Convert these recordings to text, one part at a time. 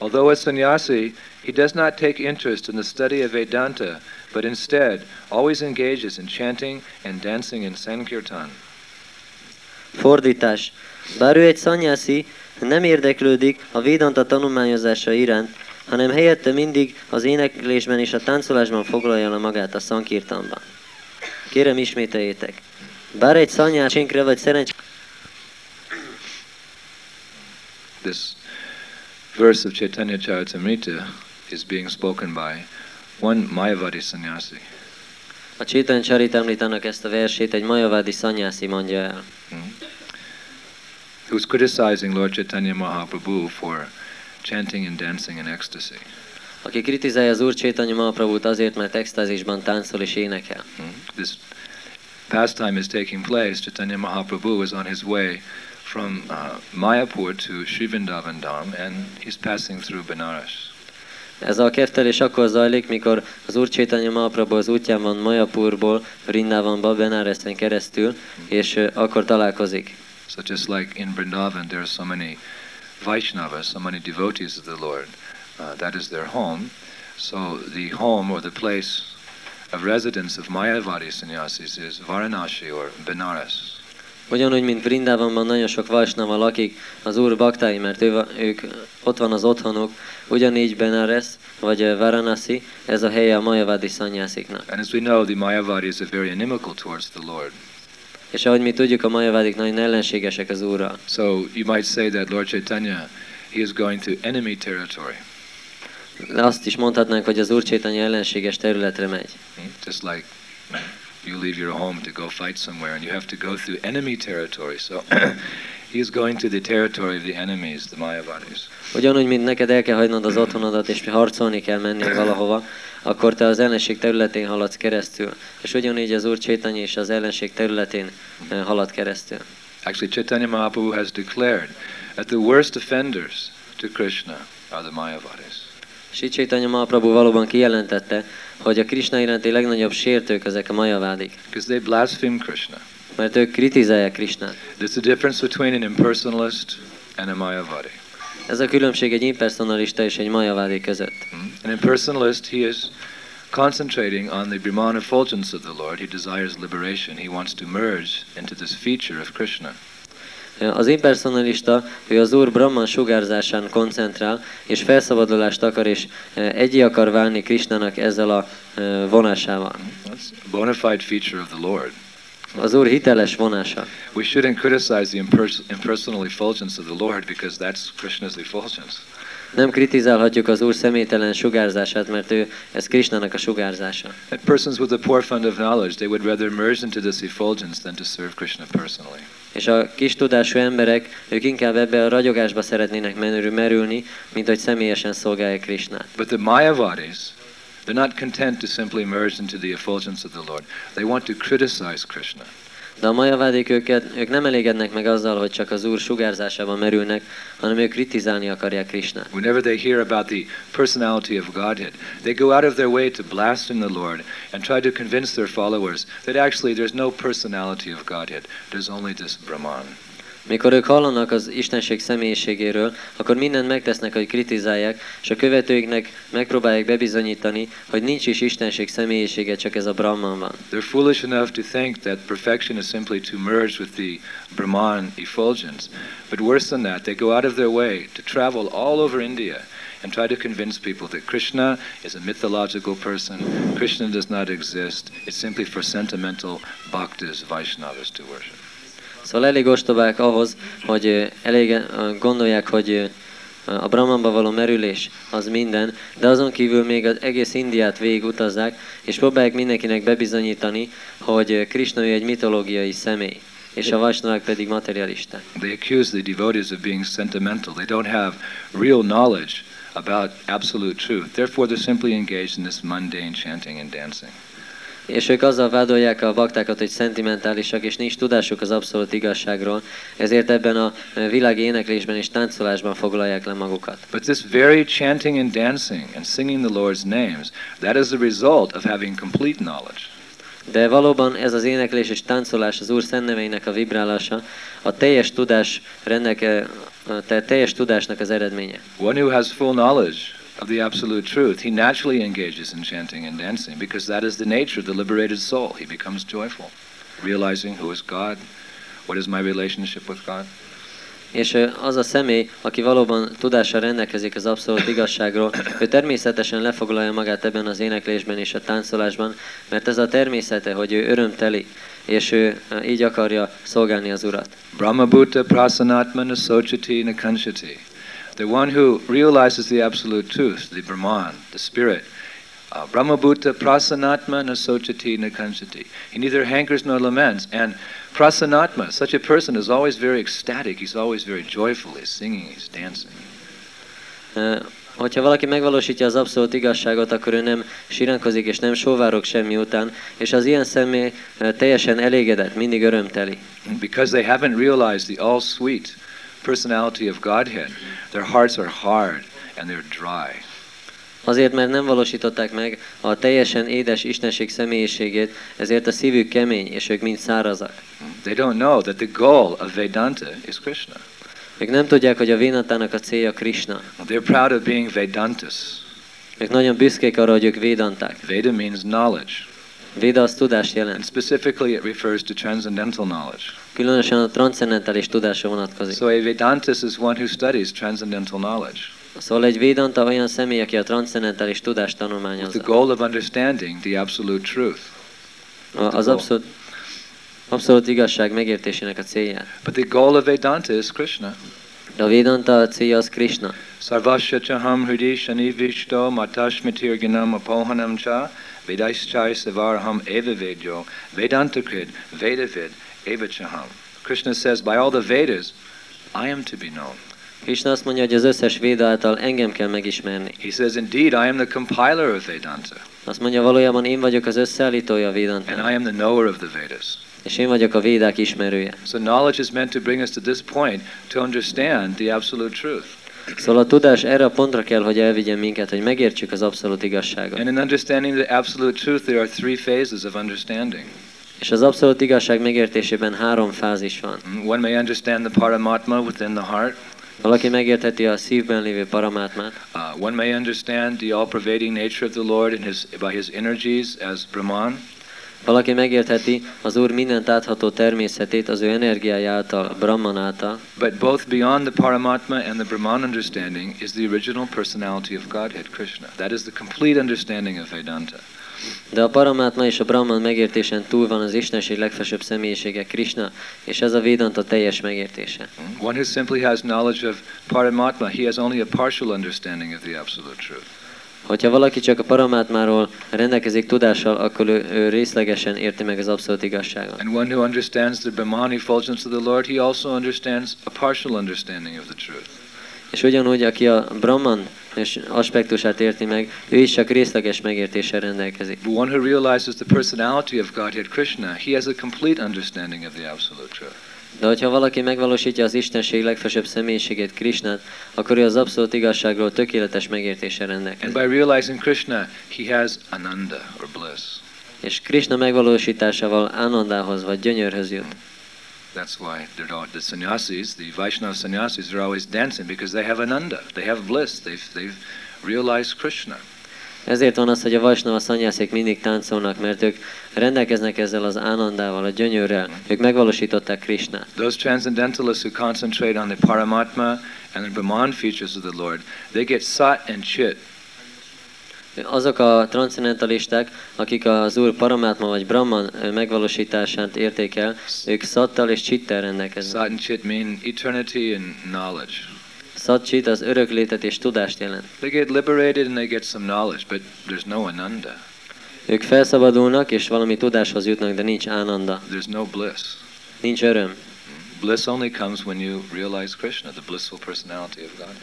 Although a sannyasi, he does not take interest in the study of Vedanta, but instead always engages in chanting and dancing in Sankirtan. Fordítás. Bár ő egy szanyászi, nem érdeklődik a Védanta tanulmányozása iránt, hanem helyette mindig az éneklésben és a táncolásban foglalja le magát a szankirtanban. Kérem ismételjétek. Bár egy szanyásinkre vagy szerencs... This verse of Chaitanya Charitamrita is being spoken by one Mayavadi sannyasi. A Chaitanya Charitamritának ezt a versét egy Mayavadi szanyászi mondja el. Hmm? Who's criticizing Lord Chaitanya Mahaprabhu for chanting and dancing in ecstasy. Aki kritizálja az Úr Chaitanya Mahaprabhut azért, mert extázisban táncol és énekel. Hmm? This pastime is taking place. Chaitanya Mahaprabhu is on his way from uh, Mayapur to Srivindavan Dham and he's passing through Benares. Ez a kertelés akkor zajlik, mikor az Úr Chaitanya Mahaprabhu az útján van Mayapurból Vrindavanba, Benaresen keresztül, és uh, akkor találkozik. So just like in Vrindavan there are so many Vaishnavas, so many devotees of the Lord, uh, that is their home. So the home or the place of residence of Mayavadi sannyasis is Varanasi or Benares. Ugyanúgy, mint Vrindavanban nagyon sok Vaisnava lakik az Úr baktái, mert ő, ők, ott van az otthonuk, ugyanígy Benares vagy Varanasi, ez a helye a Mayavadi szanyásziknak. And as we know, the Mayavadis are very inimical towards the Lord. És ahogy mi tudjuk, a majavádik nagyon ellenségesek az Úrral. So you might say that Lord Chaitanya, he is going to enemy territory. Azt is mondhatnánk, hogy az Úr Chaitanya ellenséges területre megy. Hmm? Just like you leave your home to go fight somewhere and you have to go through enemy territory. So he is going to the territory of the enemies, the Mayavadis. Ugyanúgy, mint neked el kell hagynod az otthonodat, és harcolni kell menni valahova, akkor te az ellenség területén haladsz keresztül. És ugyanígy az Úr Chaitanya is az ellenség területén eh, halad keresztül. Actually, Chaitanya Mahaprabhu has declared that the worst offenders to Krishna are the Mayavadis. Sri Chaitanya Mahaprabhu valóban kijelentette, hogy a Krishna iránti legnagyobb sértők ezek a majavádik. Because they blaspheme Krishna. Mert ők kritizálják Krishnát. There's a difference between an impersonalist and a Mayavadi. Ez a különbség egy impersonalista és egy majavádi között. Hmm? An impersonalist, he is concentrating on the Brahman effulgence of the Lord. He desires liberation. He wants to merge into this feature of Krishna. Az impersonalista, ő az Úr Brahman sugárzásán koncentrál, és felszabadulást akar, és egyé akar válni Krishnának ezzel a vonásával. That's a bona fide feature of the Lord. Az Úr hiteles vonása. We shouldn't criticize the impers impersonal effulgence of the Lord because that's Krishna's effulgence. Nem kritizálhatjuk az Úr személytelen sugárzását, mert ő, ez Krishnának a sugárzása. And persons with a poor fund of knowledge, they would rather merge into this effulgence than to serve Krishna personally. És a kis tudású emberek, ők inkább ebbe a ragyogásba szeretnének merülni, mint hogy személyesen szolgálják Krishnát. But the Mayavadis, they're not content to simply merge into the effulgence of the Lord. They want to criticize Krishna. De a majavádik őket, ők nem elégednek meg azzal, hogy csak az Úr sugárzásában merülnek, hanem ők kritizálni akarják Krishnát. Whenever they hear about the personality of Godhead, they go out of their way to blaspheme the Lord and try to convince their followers that actually there's no personality of Godhead. There's only this Brahman. Mikor ők hallanak az Istenség személyiségéről, akkor mindent megtesznek, hogy kritizálják, és a követőiknek megpróbálják bebizonyítani, hogy nincs is Istenség személyisége, csak ez a Brahman van. They're foolish enough to think that perfection is simply to merge with the Brahman effulgence. But worse than that, they go out of their way to travel all over India and try to convince people that Krishna is a mythological person, Krishna does not exist, it's simply for sentimental bhaktas, Vaishnavas to worship. Szóval elég ostobák ahhoz, hogy elég gondolják, hogy a Brahmanba való merülés az minden, de azon kívül még az egész Indiát végig utazzák, és próbálják mindenkinek bebizonyítani, hogy Krishna egy mitológiai személy és a Vaisnavák pedig materialisták. They accuse the devotees of being sentimental. They don't have real knowledge about absolute truth. Therefore, they're simply engaged in this mundane chanting and dancing. És ők azzal vádolják a baktákat, hogy szentimentálisak, és nincs tudásuk az abszolút igazságról, ezért ebben a világi éneklésben és táncolásban foglalják le magukat. But this very chanting and dancing and singing the Lord's names, that is the result of having complete knowledge. De valóban ez az éneklés és táncolás az Úr szent neveinek a vibrálása, a teljes tudás rendeke, tehát teljes tudásnak az eredménye. One who has full knowledge of the absolute truth, he naturally engages in chanting and dancing because that is the nature of the liberated soul. He becomes joyful, realizing who is God, what is my relationship with God. És az a személy, aki valóban tudással rendelkezik az abszolút igazságról, ő természetesen lefoglalja magát ebben az éneklésben és a táncolásban, mert ez a természete, hogy ő örömteli, és ő így akarja szolgálni az Urat. Brahma Bhuta Prasanatmana Sochati Nakanshati. The one who realizes the absolute truth, the Brahman, the spirit, uh, Brahma Bhuta Prasanatma Nasochati Nakanshati. He neither hankers nor laments. And Prasanatma, such a person is always very ecstatic, he's always very joyful, he's singing, he's dancing. Uh, hogyha valaki megvalósítja az abszolút igazságot, akkor ő nem siránkozik és nem sóvárok semmi után, és az ilyen személy uh, teljesen elégedett, mindig örömteli. Because they haven't realized the all sweet personality of Godhead, their hearts are hard and they're dry. Azért, mert nem valósították meg a teljesen édes Istenség személyiségét, ezért a szívük kemény, és ők mind szárazak. They don't know that the goal of Vedanta is Krishna. Ők nem tudják, hogy a Védantának a célja Krishna. They're proud of being Vedantas. Ők nagyon büszkék arra, hogy ők védanták. Veda means knowledge. Véda az tudást And jelent. specifically it refers to transcendental knowledge. Különösen a transzendentális tudásra vonatkozik. So a Vedantis is one who studies transcendental knowledge Szóval egy védanta olyan személy, aki a transzendentális tudást with the tanulmányozza. goal of understanding the absolute truth. A- Az abszolút, abszolút igazság megértésének a célját. But the goal of Vedanta is Krishna. De a védanta a célja az Krishna. Sarvasya chaham hridi shani vishto matashmitirginam apohanam cha vedaischai savarham eva vedyo vedanta krid vedavid eva chaham. Krishna says, by all the Vedas, I am to be known. Krishna azt mondja, hogy az összes véda által engem kell megismerni. He says, indeed, I am the compiler of Vedanta, Azt mondja, valójában én vagyok az összeállítója a and védantának. I am the knower of the Vedas. És én vagyok a védák ismerője. So knowledge is meant to bring us to this point to understand the absolute truth. Szóval a tudás erre a pontra kell, hogy elvigyen minket, hogy megértsük az abszolút igazságot. And in understanding the absolute truth, there are three phases of understanding. És az abszolút igazság megértésében három fázis van. One may understand the Paramatma within the heart. Valaki megértheti a szívben lévő paramátmát, Uh, one may understand the all-pervading nature of the Lord in his, by his energies as Brahman. Valaki megértheti az Úr mindent átható természetét az ő energiája által, Brahman által, But both beyond the Paramatma and the Brahman understanding is the original personality of Godhead, Krishna. That is the complete understanding of Vedanta. de a paramátma és a Brahman megértésen túl van az Istenség legfelsőbb személyisége, Krishna, és ez a Védanta teljes megértése. One who simply has knowledge of Paramatma, he has only a partial understanding of the absolute truth. Hogyha valaki csak a paramátmáról rendelkezik tudással, akkor ő, ő részlegesen érti meg az abszolút igazságot. And one who understands the Brahman effulgence of the Lord, he also understands a partial understanding of the truth. És ugyanúgy, aki a Brahman és aspektusát érti meg, ő is csak részleges megértéssel rendelkezik. But one who realizes the personality of Godhead Krishna, he has a complete understanding of the absolute truth. De hogyha valaki megvalósítja az Istenség legfelsőbb személyiségét, Krishnát, akkor ő az abszolút igazságról tökéletes megértéssel And rendelkezik. by realizing Krishna, he has ananda or bliss. És Krishna megvalósításával Anandához vagy gyönyörhöz jut. That's why all, the sannyasis, the Vaishnava sannyasis, are always dancing because they have ananda, they have bliss, they've, they've realized Krishna. Ezért van az, hogy a Vaisnava szanyászék mindig táncolnak, mert ők rendelkeznek ezzel az ánandával, a gyönyörrel. Ők megvalósították Krishnát. Those transcendentalists who concentrate on the Paramatma and the Brahman features of the Lord, they get sat and chit. Azok a transzcendentalisták, akik az Úr Paramátma vagy Brahman megvalósítását értékel, ők szattal és csittel rendelkeznek. Sat and chit mean eternity and knowledge. Szat csit az örök létet és tudást jelent. They get liberated and they get some knowledge, but there's no ananda. Ők felszabadulnak és valami tudáshoz jutnak, de ninch ánanda, There's no bliss. nincs öröm. Bliss only comes when you realize Krishna, the blissful personality of God.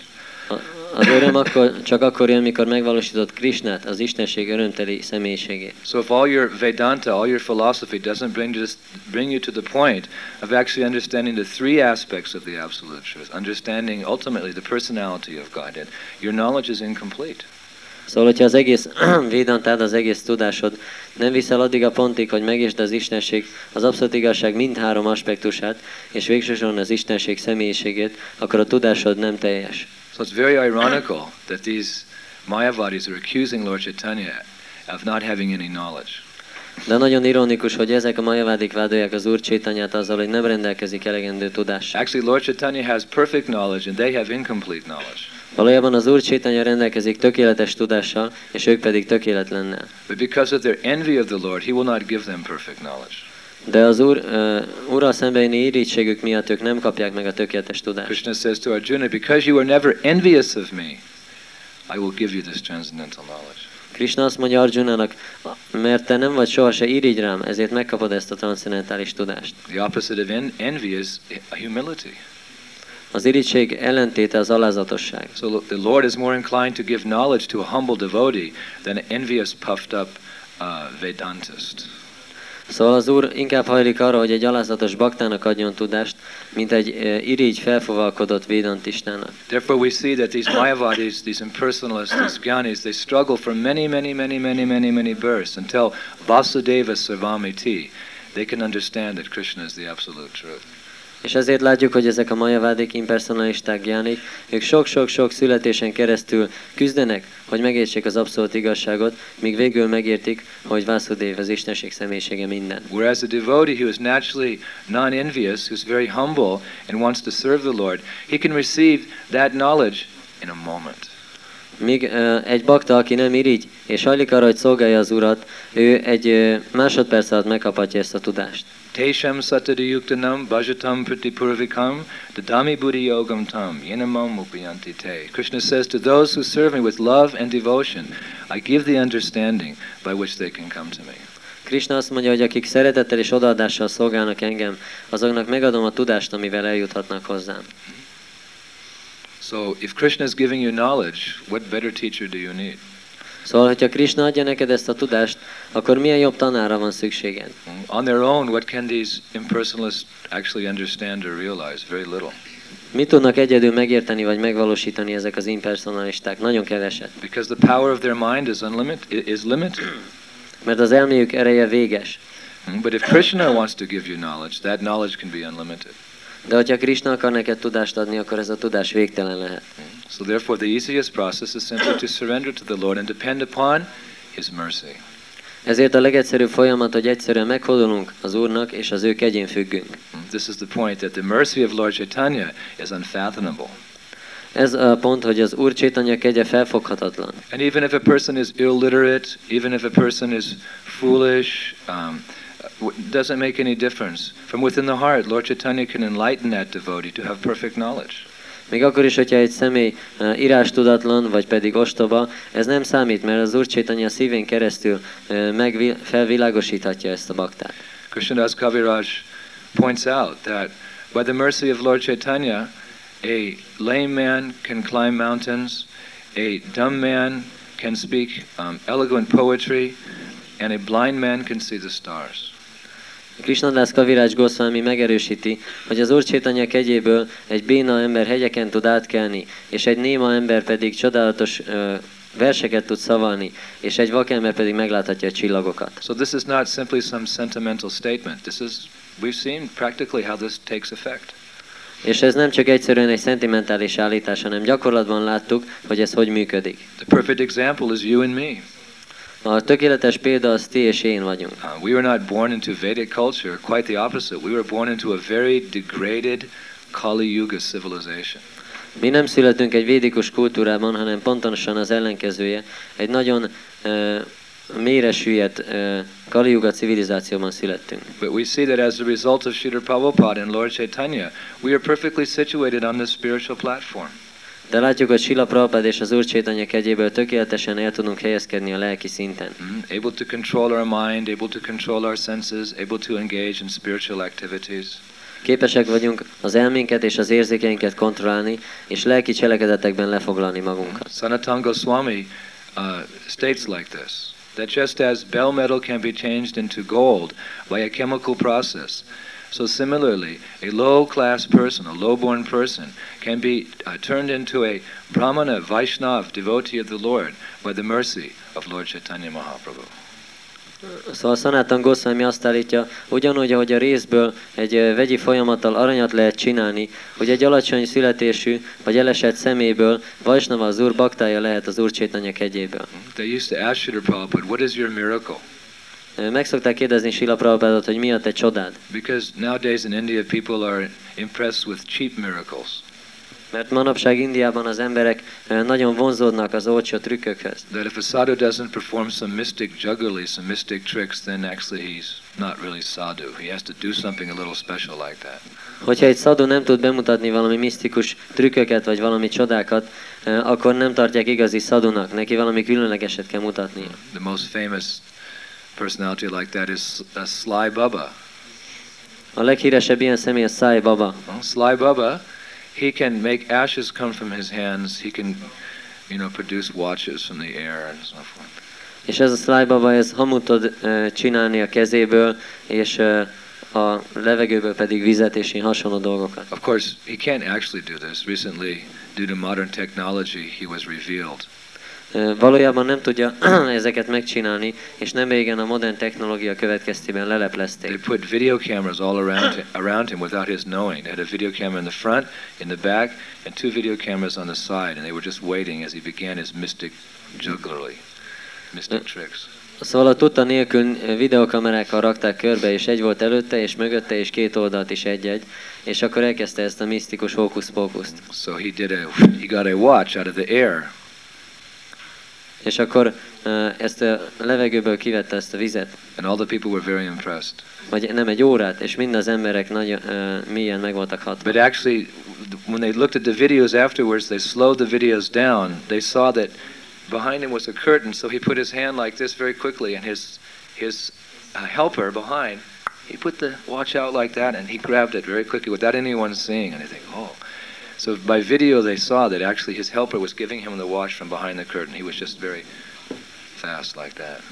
Az öröm akkor, csak akkor jön, mikor megvalósított Krishnát, az Istenség örömteli személyiségét. So if all your Vedanta, all your philosophy doesn't bring, you to, bring you to the point of actually understanding the three aspects of the Absolute Truth, understanding ultimately the personality of Godhead, your knowledge is incomplete. Szóval, hogyha az egész védantád, az egész tudásod nem viszel addig a pontig, hogy megértsd az Istenség, az abszolút igazság mind három aspektusát, és végsősorban az Istenség személyiségét, akkor a tudásod nem teljes. So it's very ironical that these Mayavadis are accusing Lord Chaitanya of not having any knowledge. De nagyon ironikus, hogy ezek a majavádik vádolják az Úr Csétanyát azzal, hogy nem rendelkezik elegendő tudással. Actually, Lord Chaitanya has perfect knowledge and they have incomplete knowledge. Valójában az Úr Csétanya rendelkezik tökéletes tudással, és ők pedig tökéletlennel. But because of their envy of the Lord, He will not give them perfect knowledge. De az Úr, uh, Úrral szembeni irítségük miatt ők nem kapják meg a tökéletes tudást. Krishna says to Arjuna, Because you are never envious of me, I will give you this transcendental knowledge. Krishna azt mondja Arjunának, mert te nem vagy sohasem irigy rám, ezért megkapod ezt a transzendentális tudást. The opposite of en- envy is humility. Az irigység ellentéte az alázatosság. So the Lord is more inclined to give knowledge to a humble devotee than an envious, puffed up uh, Vedantist. Szóval az Úr inkább hajlik arra, hogy egy alázatos baktának adjon tudást, mint egy irigy felfogalkodott védantistának. Therefore, we see that these Mayavadis, these impersonalists, these Gyanis, they struggle for many, many, many, many, many, many births until Vasudeva Sarvamiti, they can understand that Krishna is the absolute truth. És ezért látjuk, hogy ezek a majavádik, impersonalisták, gyánik, ők sok-sok-sok születésen keresztül küzdenek, hogy megértsék az abszolút igazságot, míg végül megértik, hogy Vásudév az Istenség személyisége minden. Whereas a devotee who is naturally non-envious, who's very humble and wants to serve the Lord, he can receive that knowledge in a moment. Míg egy bakta, aki nem irigy, és hajlik arra, hogy szolgálja az Urat, ő egy másodperc alatt megkaphatja ezt a tudást. Tesham satadi yuktanam bhajatam pratipurvikam dadami buddhi yogam tam yenamam upayanti te. Krishna says to those who serve me with love and devotion, I give the understanding by which they can come to me. Krishna azt mondja, hogy akik szeretettel és odaadással szolgálnak engem, azoknak megadom a tudást, amivel eljuthatnak hozzám. So if Krishna is giving you knowledge, what better teacher do you need? Szóval, hogyha Krishna adja neked ezt a tudást, akkor milyen jobb tanára van szükséged? On their own, what can these impersonalists actually understand or realize? Very little. Mit tudnak egyedül megérteni vagy megvalósítani ezek az impersonalisták? Nagyon keveset. Because the power of their mind is unlimited, is limited. Mert az elméjük ereje véges. Hmm, But if Krishna wants to give you knowledge, that knowledge can be unlimited. De hogyha Krishna akar neked tudást adni, akkor ez a tudás végtelen lehet. So therefore, the easiest process is simply to surrender to the Lord and depend upon His mercy. Ezért a legegyszerűbb folyamat, hogy egyszerűen meghódolunk az Úrnak, és az ő kegyén függünk. Hmm, This is the point that the mercy of Lord Chaitanya is unfathomable. Ez a pont, hogy az Úr Csétanya kegye felfoghatatlan. And even if a person is illiterate, even if a person is foolish, um, doesn't make any difference. From within the heart, Lord Chaitanya can enlighten that devotee to have perfect knowledge. Még akkor is, hogyha egy személy uh, írástudatlan, vagy pedig ostoba, ez nem számít, mert az Úr Csétanya szívén keresztül uh, megvi- felvilágosíthatja ezt a baktát. Krishnadas Kaviraj points out that by the mercy of Lord Chaitanya, a lame man can climb mountains, a dumb man can speak um, eloquent poetry, and a blind man can see the stars. Krishnadasz Kavirács Goswami megerősíti, hogy az Úr Csétanya kegyéből egy béna ember hegyeken tud átkelni, és egy néma ember pedig csodálatos uh, verseket tud szavalni, és egy vakember pedig megláthatja a csillagokat. So this is not simply some sentimental statement. This is we've seen practically how this takes effect. És ez nem csak egyszerűen egy szentimentális állítás, hanem gyakorlatban láttuk, hogy ez hogy működik. The perfect example is you and me. A tökéletes példa az ti és én vagyunk. Uh, we were not born into Vedic culture, quite the opposite. We were born into a very degraded Kali Yuga civilization. Mi nem születünk egy védikus kultúrában, hanem pontosan az ellenkezője. Egy nagyon uh, mélyre süllyedt uh, Kaliuga civilizációban születtünk. But we see that as a result of Sridhar Prabhupada and Lord Chaitanya, we are perfectly situated on this spiritual platform. De látjuk, hogy Sila Prabhupád és az Úr Csétanya kegyéből tökéletesen el tudunk helyezkedni a lelki szinten. Mhm. Able to control our mind, able to control our senses, able to engage in spiritual activities. Képesek vagyunk az elménket és az érzékeinket kontrollálni, és lelki cselekedetekben lefoglalni magunkat. Sanatana Goswami uh, states like this that just as bell metal can be changed into gold by a chemical process, So similarly, a low-class person, a low-born person, can be uh, turned into a Brahmana, Vaishnav, devotee of the Lord by the mercy of Lord Chaitanya Mahaprabhu. Szóval Sanatan Goswami azt állítja, ugyanúgy, ahogy a részből egy vegyi folyamattal aranyat lehet csinálni, hogy egy alacsony születésű vagy elesett szeméből Vajsnava az úr baktája lehet az úr Csétanya kegyéből. They used to ask Srila Prabhupada, what is your miracle? Meg szokták kérdezni Sila Prabhupádot, hogy mi a te csodád. Because nowadays in India people are impressed with cheap miracles. Mert manapság Indiában az emberek ö, nagyon vonzódnak az olcsó trükkökhöz. That if a sadhu doesn't perform some mystic jugglery, some mystic tricks, then actually he's not really sadhu. He has to do something a little special like that. Hogyha egy szadó nem tud bemutatni valami misztikus trükköket vagy valami csodákat, ö, akkor nem tartják igazi szadunak, neki valami különlegeset kell mutatnia. The most famous personality like that is uh, Sly Baba. A leghíresebb ilyen személy a Sai Baba. Well, Sly Baba, he can make ashes come from his hands. He can, you know, produce watches from the air and so forth. És ez a Sly Baba, ez hamut tud ö, csinálni a kezéből, és ö, a levegőből pedig vizet és ilyen hasonló dolgokat. Of course, he can't actually do this. Recently, due to modern technology, he was revealed. Valójában nem tudja ezeket megcsinálni, és nem régen a modern technológia következtében They leleplezték. put video cameras all around him, around him without his knowing. They had a video camera in the front, in the back, and two video cameras on the side, and they were just waiting as he began his mystic jugglery, mystic tricks. Szóval a tudta nélkül videokamerákkal rakták körbe, és egy volt előtte, és mögötte, és két oldalt is egy-egy, és akkor elkezdte ezt a misztikus hókusz-pókuszt. So he did a, he got a watch out of the air, És akkor ezt a levegőből kivette ezt a vizet, and all the people were very impressed. vagy nem egy órát, és mind az emberek nagyon ö, mélyen meg voltak hatva. But actually, when they looked at the videos afterwards, they slowed the videos down. They saw that behind him was a curtain, so he put his hand like this very quickly, and his his uh, helper behind, he put the watch out like that, and he grabbed it very quickly without anyone seeing anything. Oh. So by video, they saw that actually his helper was giving him the watch from behind the curtain. He was just very fast like that.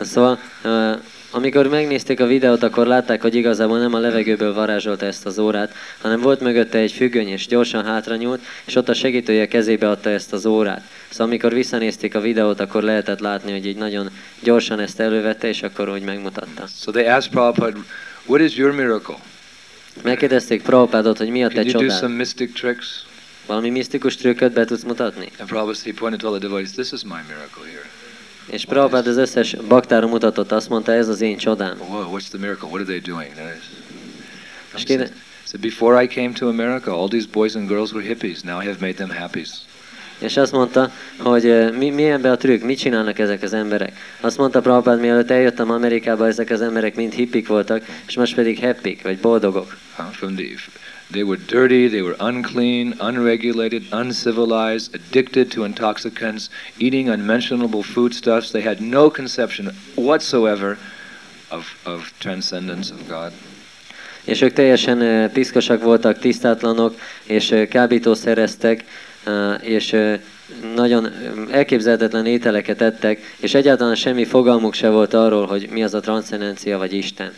Szóval, ö, amikor megnézték a videót, akkor látták, hogy igazából nem a levegőből varázsolta ezt az órát, hanem volt mögötte egy függöny, és gyorsan hátra nyúlt, és ott a segítője kezébe adta ezt az órát. Szóval amikor visszanézték a videót, akkor lehetett látni, hogy így nagyon gyorsan ezt elővette, és akkor úgy megmutatta. So they asked Prabhupada, "What is your miracle? Megkérdezték Prabhupádot, hogy mi a te Can you do csodád? some mystic tricks?" Valami misztikus trükköt be tudsz mutatni? And Prabhupada, he pointed to all the devotees, "This is my miracle here." És Prabhupád az összes baktára mutatott, azt mondta, ez az én csodám. Whoa, what's the miracle? What are they doing? És kérde- said, before I came to America, all these boys and girls were hippies. Now I have made them happies. És azt mondta, hogy mi, mi ebbe a trükk, mit csinálnak ezek az emberek. Azt mondta Prabhupád, mielőtt eljöttem Amerikába, ezek az emberek mind hippik voltak, és most pedig happy vagy boldogok. They were dirty, they were unclean, unregulated, uncivilized, addicted to intoxicants, eating unmentionable foodstuffs. They had no conception whatsoever of, of transcendence of God. És ők teljesen piszkosak voltak, tisztátlanok, és kábítószereztek, és nagyon elképzelhetetlen ételeket ettek, és egyáltalán semmi fogalmuk se volt arról, hogy mi az a transzcendencia vagy Isten.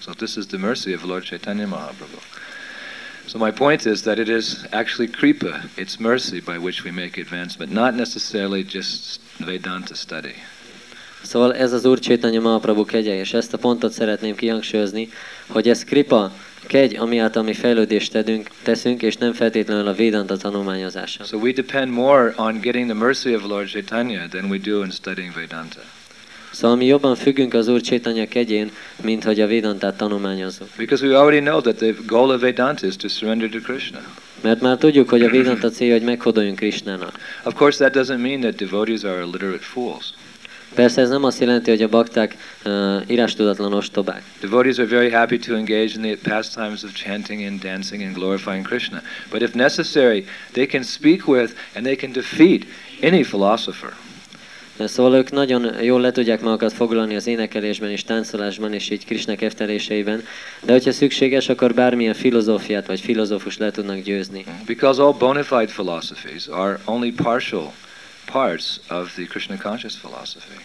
So this is the mercy of Lord Chaitanya Mahaprabhu. So my point is that it is actually kripa, it's mercy by which we make advancement, not necessarily just Vedanta study. Szóval ez az Úr Csétanya Mahaprabhu kegye, és ezt a pontot szeretném kihangsúlyozni, hogy ez kripa, kegy, ami által mi fejlődést tedünk, teszünk, és nem feltétlenül a Vedanta tanulmányozása. So we depend more on getting the mercy of Lord Chaitanya than we do in studying Vedanta. Szóval mi jobban függünk az Úr Csétanya kegyén, mint hogy a Vedantát tanulmányozzuk. Because we already know that the goal of Vedanta is to surrender to Krishna. Mert már tudjuk, hogy a Vedanta célja, hogy meghodoljunk Krishnának. Of course, that doesn't mean that devotees are illiterate fools. Persze ez nem azt jelenti, hogy a bakták uh, írástudatlan ostobák. Devotees are very happy to engage in the pastimes of chanting and dancing and glorifying Krishna. But if necessary, they can speak with and they can defeat any philosopher. Szóval ők nagyon jól le tudják magukat foglalni az énekelésben és táncolásban és így Krishna kefteléseiben, de hogyha szükséges, akkor bármilyen filozófiát vagy filozófus le tudnak győzni. Because all bona fide philosophies are only partial parts of the Krishna conscious philosophy.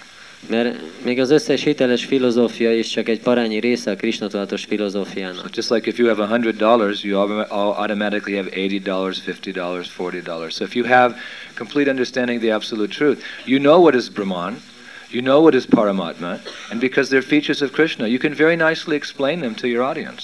Mert még az összes hiteles filozófia is csak egy parányi része a krisnatudatos So filozófiának. just like if you have hundred dollars, you au- au- automatically have eighty dollars, fifty dollars, forty dollars. So if you have complete understanding of the absolute truth, you know what is Brahman, you know what is Paramatma, and because they're features of Krishna, you can very nicely explain them to your audience.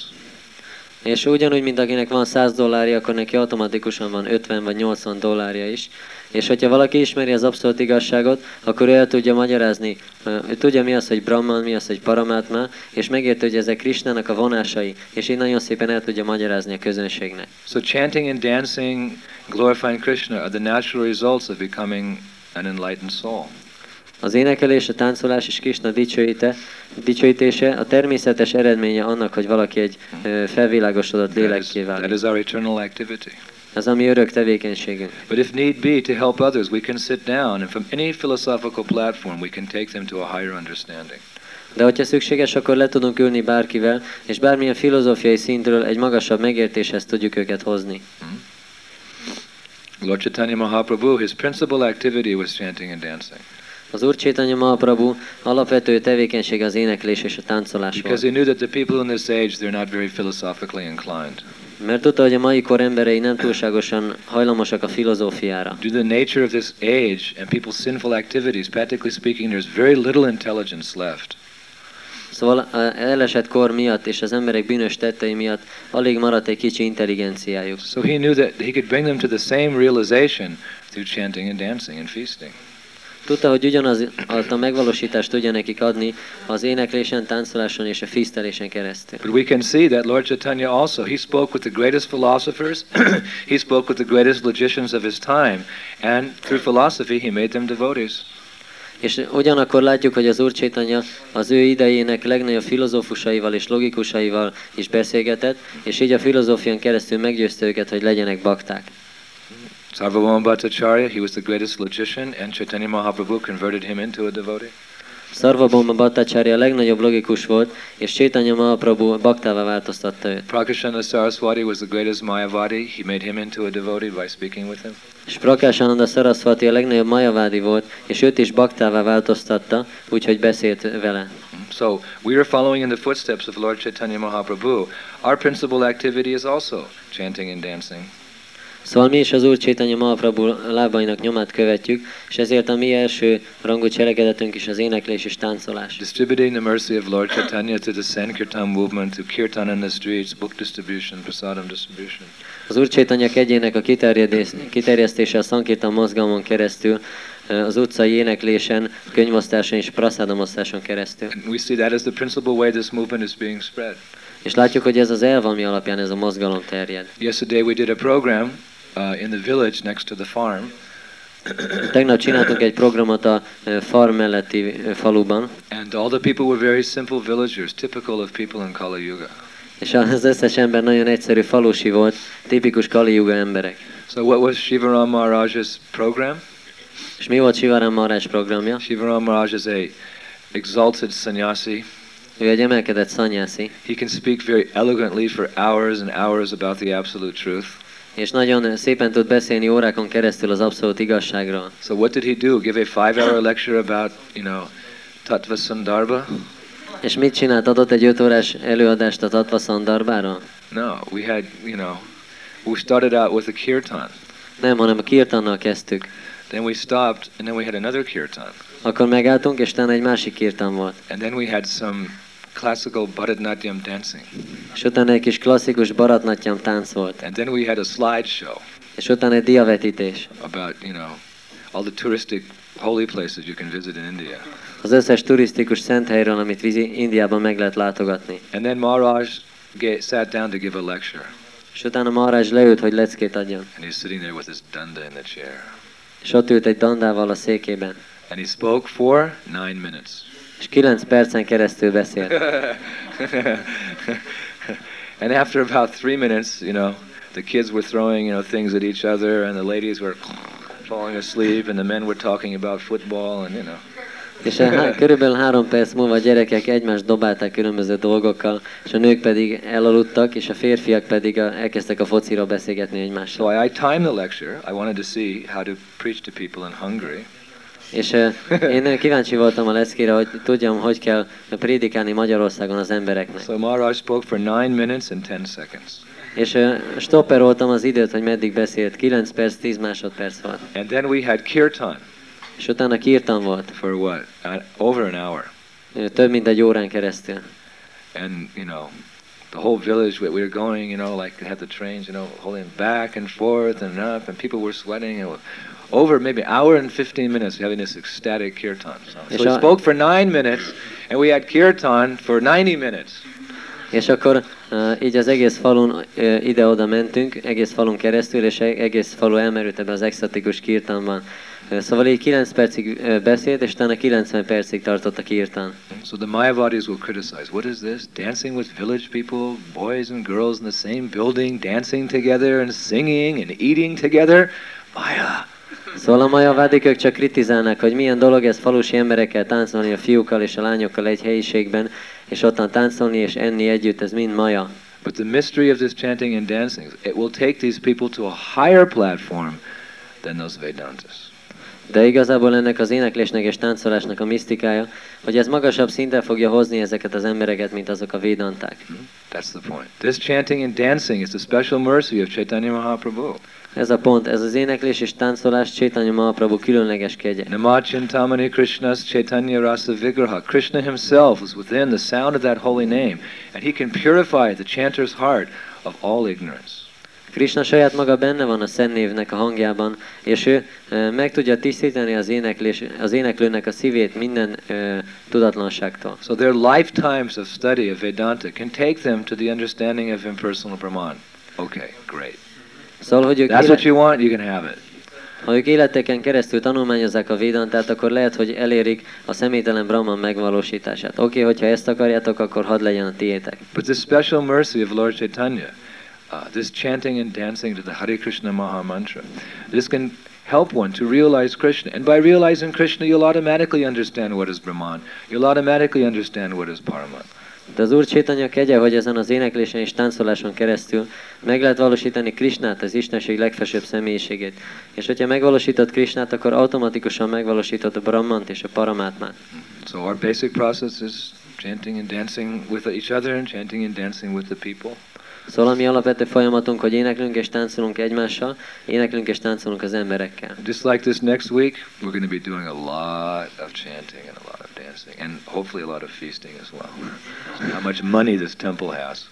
És ugyanúgy, mint akinek van 100 dollárja, akkor neki automatikusan van 50 vagy 80 dollárja is. És hogyha valaki ismeri az abszolút igazságot, akkor ő el tudja magyarázni, ő tudja mi az, hogy Brahman, mi az, hogy Paramatma, és megérti, hogy ezek Krishnának a vonásai, és így nagyon szépen el tudja magyarázni a közönségnek. So chanting and dancing, glorifying Krishna are the natural results of becoming an enlightened soul. Az énekelés, a táncolás és Krishna dicsőíte, dicsőítése a természetes eredménye annak, hogy valaki egy felvilágosodott That lélekké that válik. is our eternal activity. Az, ami örök tevékenységünk. But if need be to help others, we can sit down and from any philosophical platform we can take them to a higher understanding. De hogyha szükséges, akkor le tudunk ülni bárkivel, és bármilyen filozófiai szintről egy magasabb megértéshez tudjuk őket hozni. Lord Chaitanya Mahaprabhu, his principal activity was chanting and dancing Az Úr Chaitanya Mahaprabhu alapvető tevékenység az éneklés és a táncolás because volt. he knew that the people in this age they're not very philosophically inclined. Mert tudta, hogy a mai kor emberei nem túlságosan hajlamosak a filozófiára. Due to the nature of this age and people's sinful activities, practically speaking, there's very little intelligence left. Szóval elesett kor miatt és az emberek bűnös tettei miatt alig maradt egy kicsi intelligenciájuk. So he knew that he could bring them to the same realization through chanting and dancing and feasting. Tudta, hogy ugyanaz a megvalósítást tudja nekik adni az éneklésen, táncoláson és a fisztelésen keresztül. But we can see that Lord Chaitanya also, he spoke with the greatest philosophers, he spoke with the greatest logicians of his time, and through philosophy he made them devotees. És ugyanakkor látjuk, hogy az Úr Chaitanya az ő idejének legnagyobb filozófusaival és logikusaival is beszélgetett, és így a filozófián keresztül meggyőzte őket, hogy legyenek bakták. Sarvabhauma Bhattacharya, he was the greatest logician, and Chaitanya Mahaprabhu converted him into a devotee. Szarvabomba Bhattacharya legnagyobb logikus volt, és Chaitanya Mahaprabhu baktává változtatta őt. Prakashana Saraswati was the greatest Mayavadi, he made him into a devotee by speaking with him. És Prakashananda Saraswati a legnagyobb majavádi volt, és őt is baktává változtatta, úgyhogy beszélt vele. Mm, so we are following in the footsteps of Lord Chaitanya Mahaprabhu. Our principal activity is also chanting and dancing. Szóval mi is az Úr Chaitanya Mahaprabhu lábainak nyomát követjük, és ezért a mi első rangú cselekedetünk is az éneklés és táncolás. Distributing the mercy of Lord Chaitanya to the Sankirtan movement, to kirtan in the streets, book distribution, prasadam distribution. Az Úr Chaitanya kegyének a kiterjesztése a Sankirtan mozgalmon keresztül, az utcai éneklésen, könyvosztáson és praszádamosztáson keresztül. And we see that as the principal way this movement is being spread. És látjuk, hogy ez az elv, ami alapján ez a mozgalom terjed. Yesterday we did a program uh, in the village next to the farm, Tegnap csináltunk egy programot a farm melletti faluban, and all the people were very simple villagers, typical of people in Kali Yuga. és az összes ember nagyon egyszerű falusi volt, tipikus Kali Yuga emberek. So what was Shivaram Maharaj's program? És mi volt Sivaram Maharaj programja? Shivaram Maharaj is a exalted sannyasi. Ő egy emelkedett szanyászi, He can speak very elegantly for hours and hours about the absolute truth. És nagyon szépen tud beszélni órákon keresztül az abszolút igazságról. So what did he do? Give a five-hour lecture about, you know, Tattva Sandarbha? És mit csinált? Adott egy öt órás előadást a Tatva Szandarbáról? No, we had, you know, we started out with a kirtan. Nem, hanem a kirtannal kezdtük. Then we stopped, and then we had another kirtan. Akkor megálltunk, és utána egy másik kirtan volt. And then we had some classical Bharatanatyam dancing. És utána egy kis klasszikus baratnatyam tánc volt. And then we had a slideshow És utána egy diavetítés. about, you know, all the touristic holy places you can visit in India. Az összes turisztikus szent helyről, amit vízi Indiában meg lehet látogatni. And then Maharaj sat down to give a lecture. És utána Maharaj leült, hogy leckét adjon. And he's sitting there with his danda in the chair. És ott ült egy dandával a székében. And he spoke for nine minutes. És kilenc percen keresztül beszélt. and after about three minutes, you know, the kids were throwing, you know, things at each other, and the ladies were falling asleep, and the men were talking about football, and you know. És há- körülbelül három perc múlva a gyerekek egymást dobálták különböző dolgokkal, és a nők pedig elaludtak, és a férfiak pedig a, elkezdtek a fociról beszélgetni So egymással. I, I timed the lecture. I wanted to see how to preach to people in Hungary. És én kíváncsi voltam a leckére, hogy tudjam, hogy kell prédikálni Magyarországon az embereknek. So Maharaj spoke for nine minutes and ten seconds. És stopperoltam az időt, hogy meddig beszélt. 9 perc, 10 másodperc volt. And then we had kirtan És utána kirtan volt. for what? Uh, over an hour. Több mint egy órán keresztül. And, you know, the whole village, we we were going, you know, like they had the trains, you know, holding back and forth and up, and people were sweating. And over maybe an hour and 15 minutes having this ecstatic kirtan. So, so a- spoke for nine minutes, and we had kirtan for 90 minutes. És akkor uh, így az egész falun uh, ide-oda mentünk, egész falun keresztül, és egész falu elmerült ebbe az extatikus kirtanban. Szóval így 9 percig beszélt, és utána 90 percig tartott a kirtan. So the Mayavadis will criticize, what is this? Dancing with village people, boys and girls in the same building, dancing together and singing and eating together? Maya! Szóval a majavádik ők csak kritizálnak, hogy milyen dolog ez falusi emberekkel táncolni a fiúkkal és a lányokkal egy helyiségben, és ottan táncolni és enni együtt, ez mind maja. But the mystery of this chanting and dancing, it will take these people to a higher platform than those Vedantas. De igazából ennek az éneklésnek és táncolásnak a misztikája, hogy ez magasabb szinten fogja hozni ezeket az embereket, mint azok a védanták. That's the point. This chanting and dancing is the special mercy of Chaitanya Mahaprabhu. Ez a pont, ez az éneklés és táncolás Chaitanya Mahaprabhu különleges kegye. Namachintamani Krishna's Chaitanya Rasa Vigraha. Krishna himself is within the sound of that holy name, and he can purify the chanter's heart of all ignorance. Krishna saját maga benne van a Szent névnek a hangjában, és ő meg tudja tisztítani az, éneklés, az éneklőnek a szívét minden tudatlanságtól. So their lifetimes of study of Vedanta can take them to the understanding of impersonal Brahman. Okay, great. Szóval, hogy ők, That's éle, what you want, you can have it. ha ők életeken keresztül tanulmányozzák a védantát, akkor lehet, hogy elérik a személytelen Brahman megvalósítását. Oké, okay, hogyha ezt akarjátok, akkor hadd legyen a tiétek. But this special mercy of Lord Chaitanya, uh, this chanting and dancing to the Hare Krishna Maha Mantra, this can help one to realize Krishna. And by realizing Krishna, you'll automatically understand what is Brahman. You'll automatically understand what is Paraman. De az Úr Csétanya kegye, hogy ezen az éneklésen és táncoláson keresztül meg lehet valósítani Krisnát, az Istenség legfelsőbb személyiségét. És hogyha megvalósítod Krisnát, akkor automatikusan megvalósítod a Brahmant és a Paramátmát. So our basic process is chanting and dancing with each other and chanting and dancing with the people. Szóval a mi alapvető folyamatunk, hogy éneklünk és táncolunk egymással, éneklünk és táncolunk az emberekkel. Just like this next week, we're going to be doing a lot of chanting and a lot of dancing, and hopefully a lot of feasting as well. How much money this temple has.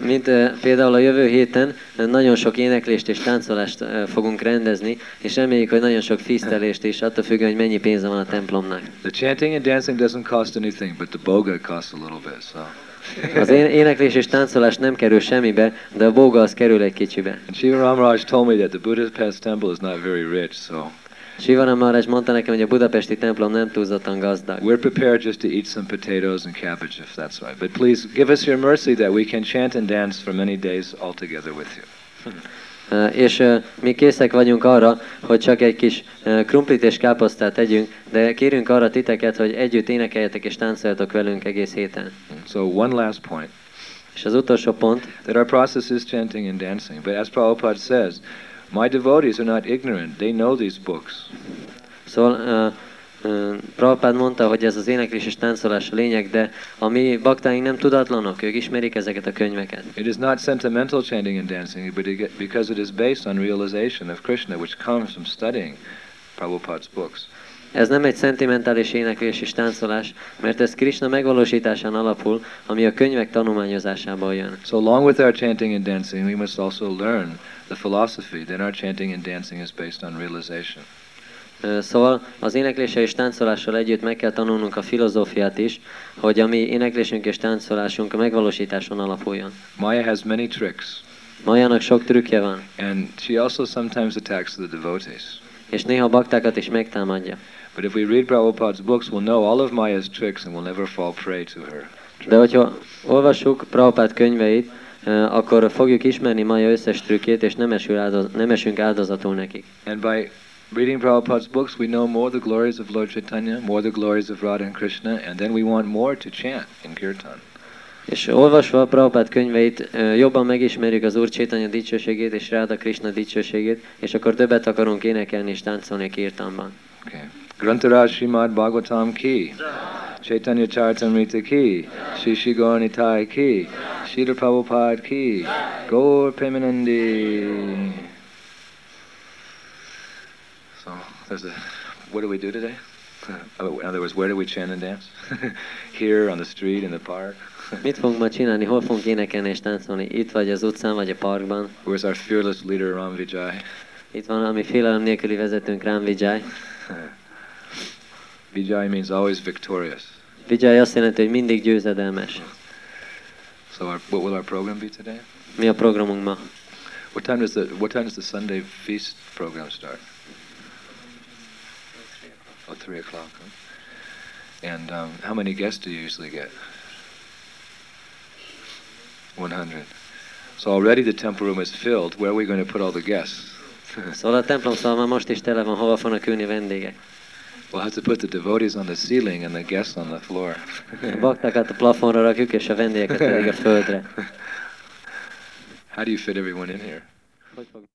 Mint uh, például a jövő héten uh, nagyon sok éneklést és táncolást uh, fogunk rendezni, és reméljük, hogy nagyon sok fisztelést is, attól függően, hogy mennyi pénze van a templomnak. The chanting and dancing doesn't cost anything, but the boga costs a little bit. So, Az én- éneklés és táncolás nem kerül semmibe, de a bóga az kerül egy kicsibe. Shiva Ramaraj told me that the Budapest temple is not very rich, so Sivaram Maharaj mondta nekem, hogy a budapesti templom nem túlzottan gazdag. we're prepared just to eat some potatoes and cabbage if that's right. But please give us your mercy that we can chant and dance for many days all together with you. És mi készek vagyunk arra, hogy csak egy kis krumplit és káposztát tegyünk, de kérünk arra titeket, hogy együtt énekeljetek és táncoljatok velünk egész héten. So one last point. És az utolsó pont, that our process is chanting and dancing. But as Prabhupada says, my devotees are not ignorant. They know these books. Szóval uh, Prabhupád mondta, hogy ez az éneklés és táncolás a lényeg, de a mi baktáink nem tudatlanok, ők ismerik ezeket a könyveket. It is not sentimental chanting and dancing, but it, because it is based on realization of Krishna, which comes from studying Prabhupada's books. Ez nem egy szentimentális éneklés és táncolás, mert ez Krishna megvalósításán alapul, ami a könyvek tanulmányozásából jön. So along with our chanting and dancing, we must also learn the philosophy that our chanting and dancing is based on realization. Szóval az énekléssel és táncolással együtt meg kell tanulnunk a filozófiát is, hogy a mi éneklésünk és táncolásunk a megvalósításon alapuljon. Maya has many tricks, Majának sok trükkje van, and she also sometimes attacks the devotees. és néha baktákat is megtámadja. But if we read Prabhupada's books, we'll know all of Maya's tricks and we'll never fall prey to her. De hogyha olvassuk Prabhupád könyveit, akkor fogjuk ismerni Maja összes trükkét, és nem, esül áldoz, nem esünk áldozatul nekik. And by reading Prabhupada's books, we know more the glories of Lord Chaitanya, more the glories of Radha and Krishna, and then we want more to chant in kirtan. És olvasva a Prabhupád könyveit, jobban megismerjük az Úr Csétanya dicsőségét és Ráda Krishna dicsőségét, és akkor többet akarunk énekelni és táncolni kirtanban. Okay, Grantaraj Srimad Bhagavatam ki, Chaitanya Charitamrita ki, Shishi Gaurnitai ki, Sridhar Prabhupada ki, Gaur Premanandi. So, there's a, what do we do today? Uh, oh, In other words, where do we chant and dance? Here, on the street, in the park? Mit fogunk ma csinálni? Hol fogunk énekelni és táncolni? Itt vagy az utcán, vagy a parkban? Where's our fearless leader, Ram Vijay? Itt van a mi félelem nélküli vezetőnk, Rám Vijay. Vijay means always victorious. Vijay azt jelenti, hogy mindig győzedelmes. So, our, what will our program be today? Mi a programunk ma? What time does the What time does the Sunday feast program start? Three o'clock. Huh? And um, how many guests do you usually get? One hundred. So already the temple room is filled. Where are we going to put all the guests? Szóval a templom szal már most is tele van, hova fognak ülni vendégek. we'll have to put the devotees on the ceiling and the guests on the floor. A baktákat a plafonra rakjuk, és a vendégeket pedig a földre. How do you fit everyone in here?